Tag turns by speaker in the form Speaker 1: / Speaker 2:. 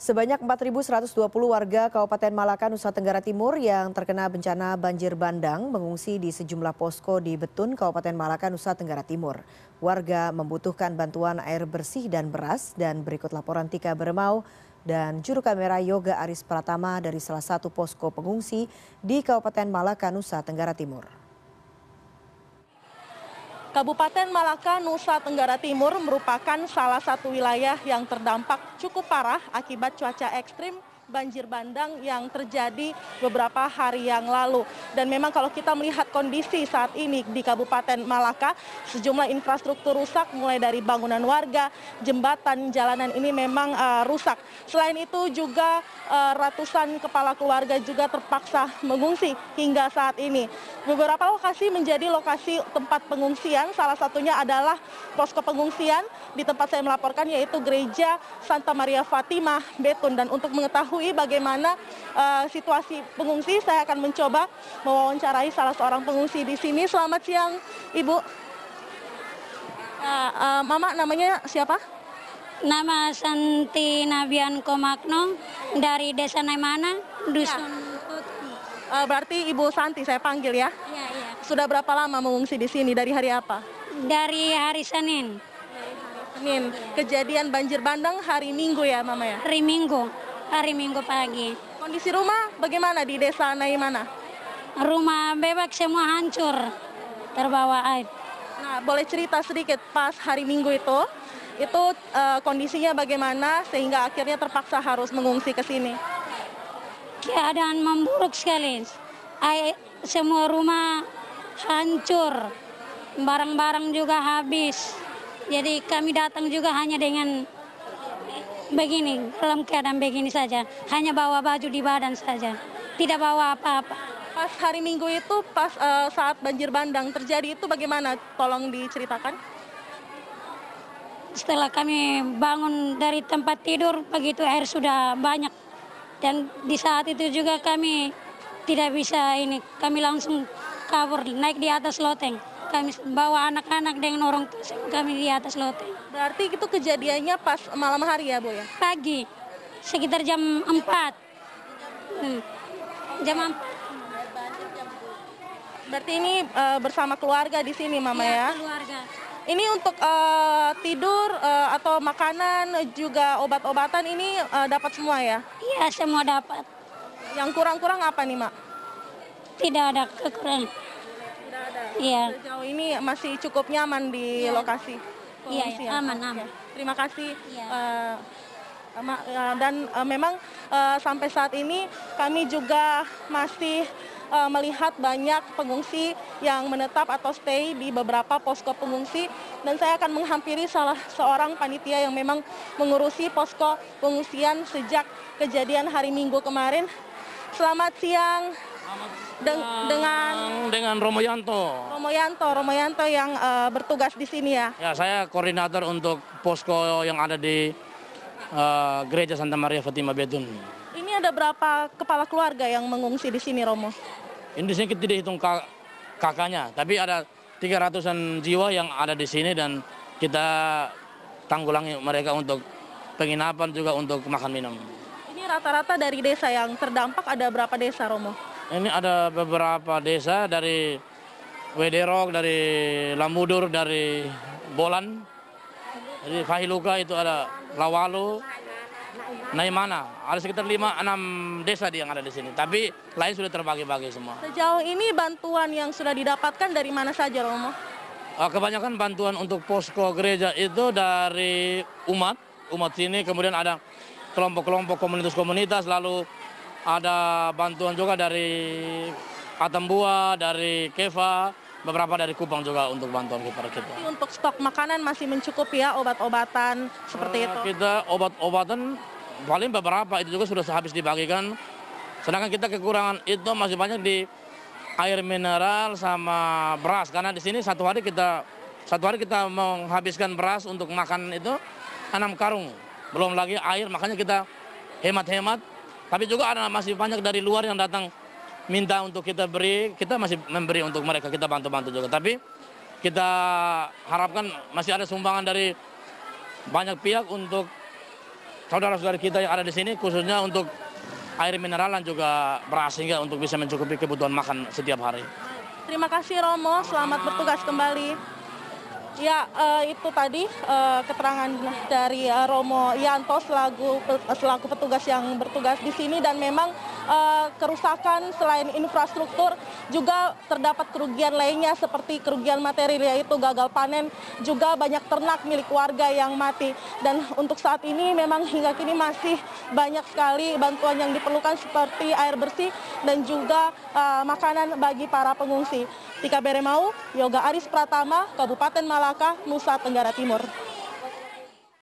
Speaker 1: Sebanyak 4.120 warga Kabupaten Malaka, Nusa Tenggara Timur yang terkena bencana banjir bandang mengungsi di sejumlah posko di Betun, Kabupaten Malaka, Nusa Tenggara Timur. Warga membutuhkan bantuan air bersih dan beras dan berikut laporan Tika Beremau dan juru kamera Yoga Aris Pratama dari salah satu posko pengungsi di Kabupaten Malaka, Nusa Tenggara Timur.
Speaker 2: Kabupaten Malaka, Nusa Tenggara Timur merupakan salah satu wilayah yang terdampak cukup parah akibat cuaca ekstrim banjir bandang yang terjadi beberapa hari yang lalu. Dan memang kalau kita melihat kondisi saat ini di Kabupaten Malaka, sejumlah infrastruktur rusak mulai dari bangunan warga, jembatan, jalanan ini memang uh, rusak. Selain itu juga uh, ratusan kepala keluarga juga terpaksa mengungsi hingga saat ini. Beberapa lokasi menjadi lokasi tempat pengungsian, salah satunya adalah posko pengungsian di tempat saya melaporkan yaitu Gereja Santa Maria Fatimah Betun dan untuk mengetahui mengetahui bagaimana uh, situasi pengungsi, saya akan mencoba mewawancarai salah seorang pengungsi di sini. Selamat siang, Ibu. Uh, uh, Mama, namanya siapa?
Speaker 3: Nama Santi Nabian Komakno dari Desa Naimana, Dusun ya.
Speaker 2: Uh, berarti Ibu Santi saya panggil ya?
Speaker 3: Iya, iya.
Speaker 2: Sudah berapa lama mengungsi di sini? Dari hari apa?
Speaker 3: Dari hari Senin.
Speaker 2: Senin. Kejadian banjir bandang hari Minggu ya, Mama ya?
Speaker 3: Hari Minggu hari Minggu pagi.
Speaker 2: Kondisi rumah bagaimana di desa Naimana?
Speaker 3: Rumah bebek semua hancur, terbawa air.
Speaker 2: Nah, boleh cerita sedikit pas hari Minggu itu, itu uh, kondisinya bagaimana sehingga akhirnya terpaksa harus mengungsi ke sini?
Speaker 3: Keadaan memburuk sekali. Air, semua rumah hancur, barang-barang juga habis. Jadi kami datang juga hanya dengan begini, dalam keadaan begini saja. Hanya bawa baju di badan saja, tidak bawa apa-apa.
Speaker 2: Pas hari Minggu itu, pas uh, saat banjir bandang terjadi itu bagaimana? Tolong diceritakan.
Speaker 3: Setelah kami bangun dari tempat tidur, begitu air sudah banyak. Dan di saat itu juga kami tidak bisa ini, kami langsung kabur, naik di atas loteng kami bawa anak-anak dengan orang tua kami di atas loteng.
Speaker 2: Berarti itu kejadiannya pas malam hari ya Bu ya?
Speaker 3: Pagi, sekitar jam 4. Hmm. Jam 4.
Speaker 2: Berarti ini uh, bersama keluarga di sini Mama ya?
Speaker 3: ya? keluarga.
Speaker 2: Ini untuk uh, tidur uh, atau makanan juga obat-obatan ini uh, dapat semua ya?
Speaker 3: Iya semua dapat.
Speaker 2: Yang kurang-kurang apa nih Mak?
Speaker 3: Tidak ada kekurangan. Iya.
Speaker 2: Sejauh ini masih cukup nyaman di
Speaker 3: iya.
Speaker 2: lokasi.
Speaker 3: Iya, iya, aman, aman.
Speaker 2: Terima kasih. Iya. Uh, dan uh, memang uh, sampai saat ini kami juga masih uh, melihat banyak pengungsi yang menetap atau stay di beberapa posko pengungsi dan saya akan menghampiri salah seorang panitia yang memang mengurusi posko pengungsian sejak kejadian hari Minggu kemarin. Selamat siang.
Speaker 4: Den dengan dengan Romo Yanto.
Speaker 2: Romo Yanto, Romo Yanto yang uh, bertugas di sini ya.
Speaker 4: Ya, saya koordinator untuk posko yang ada di uh, Gereja Santa Maria Fatima Betun.
Speaker 2: Ini ada berapa kepala keluarga yang mengungsi di sini, Romo?
Speaker 4: Ini di sini kita tidak hitung kakaknya, tapi ada 300-an jiwa yang ada di sini dan kita tanggulangi mereka untuk penginapan juga untuk makan minum.
Speaker 2: Ini rata-rata dari desa yang terdampak ada berapa desa, Romo?
Speaker 4: Ini ada beberapa desa dari Wederok, dari Lamudur, dari Bolan, dari Fahiluka itu ada Lawalu, Naimana. Ada sekitar 5-6 desa yang ada di sini. Tapi lain sudah terbagi-bagi semua.
Speaker 2: Sejauh ini bantuan yang sudah didapatkan dari mana saja Romo?
Speaker 4: Ah, kebanyakan bantuan untuk posko gereja itu dari umat, umat sini. Kemudian ada kelompok-kelompok komunitas-komunitas, lalu ada bantuan juga dari Atambua, dari Keva, beberapa dari Kupang juga untuk bantuan kepada kita.
Speaker 2: Jadi untuk stok makanan masih mencukupi ya obat-obatan seperti uh, itu?
Speaker 4: Kita obat-obatan paling beberapa itu juga sudah habis dibagikan. Sedangkan kita kekurangan itu masih banyak di air mineral sama beras karena di sini satu hari kita satu hari kita menghabiskan beras untuk makan itu enam karung belum lagi air makanya kita hemat-hemat tapi juga ada masih banyak dari luar yang datang minta untuk kita beri, kita masih memberi untuk mereka, kita bantu-bantu juga. Tapi kita harapkan masih ada sumbangan dari banyak pihak untuk saudara-saudara kita yang ada di sini khususnya untuk air mineral dan juga beras sehingga untuk bisa mencukupi kebutuhan makan setiap hari.
Speaker 2: Terima kasih Romo, selamat bertugas kembali. Ya, uh, itu tadi uh, keterangan dari uh, Romo Yanto selaku selaku petugas yang bertugas di sini dan memang kerusakan selain infrastruktur juga terdapat kerugian lainnya seperti kerugian materi yaitu gagal panen juga banyak ternak milik warga yang mati dan untuk saat ini memang hingga kini masih banyak sekali bantuan yang diperlukan seperti air bersih dan juga uh, makanan bagi para pengungsi. Tika Beremau, Yoga Aris Pratama, Kabupaten Malaka, Nusa Tenggara Timur.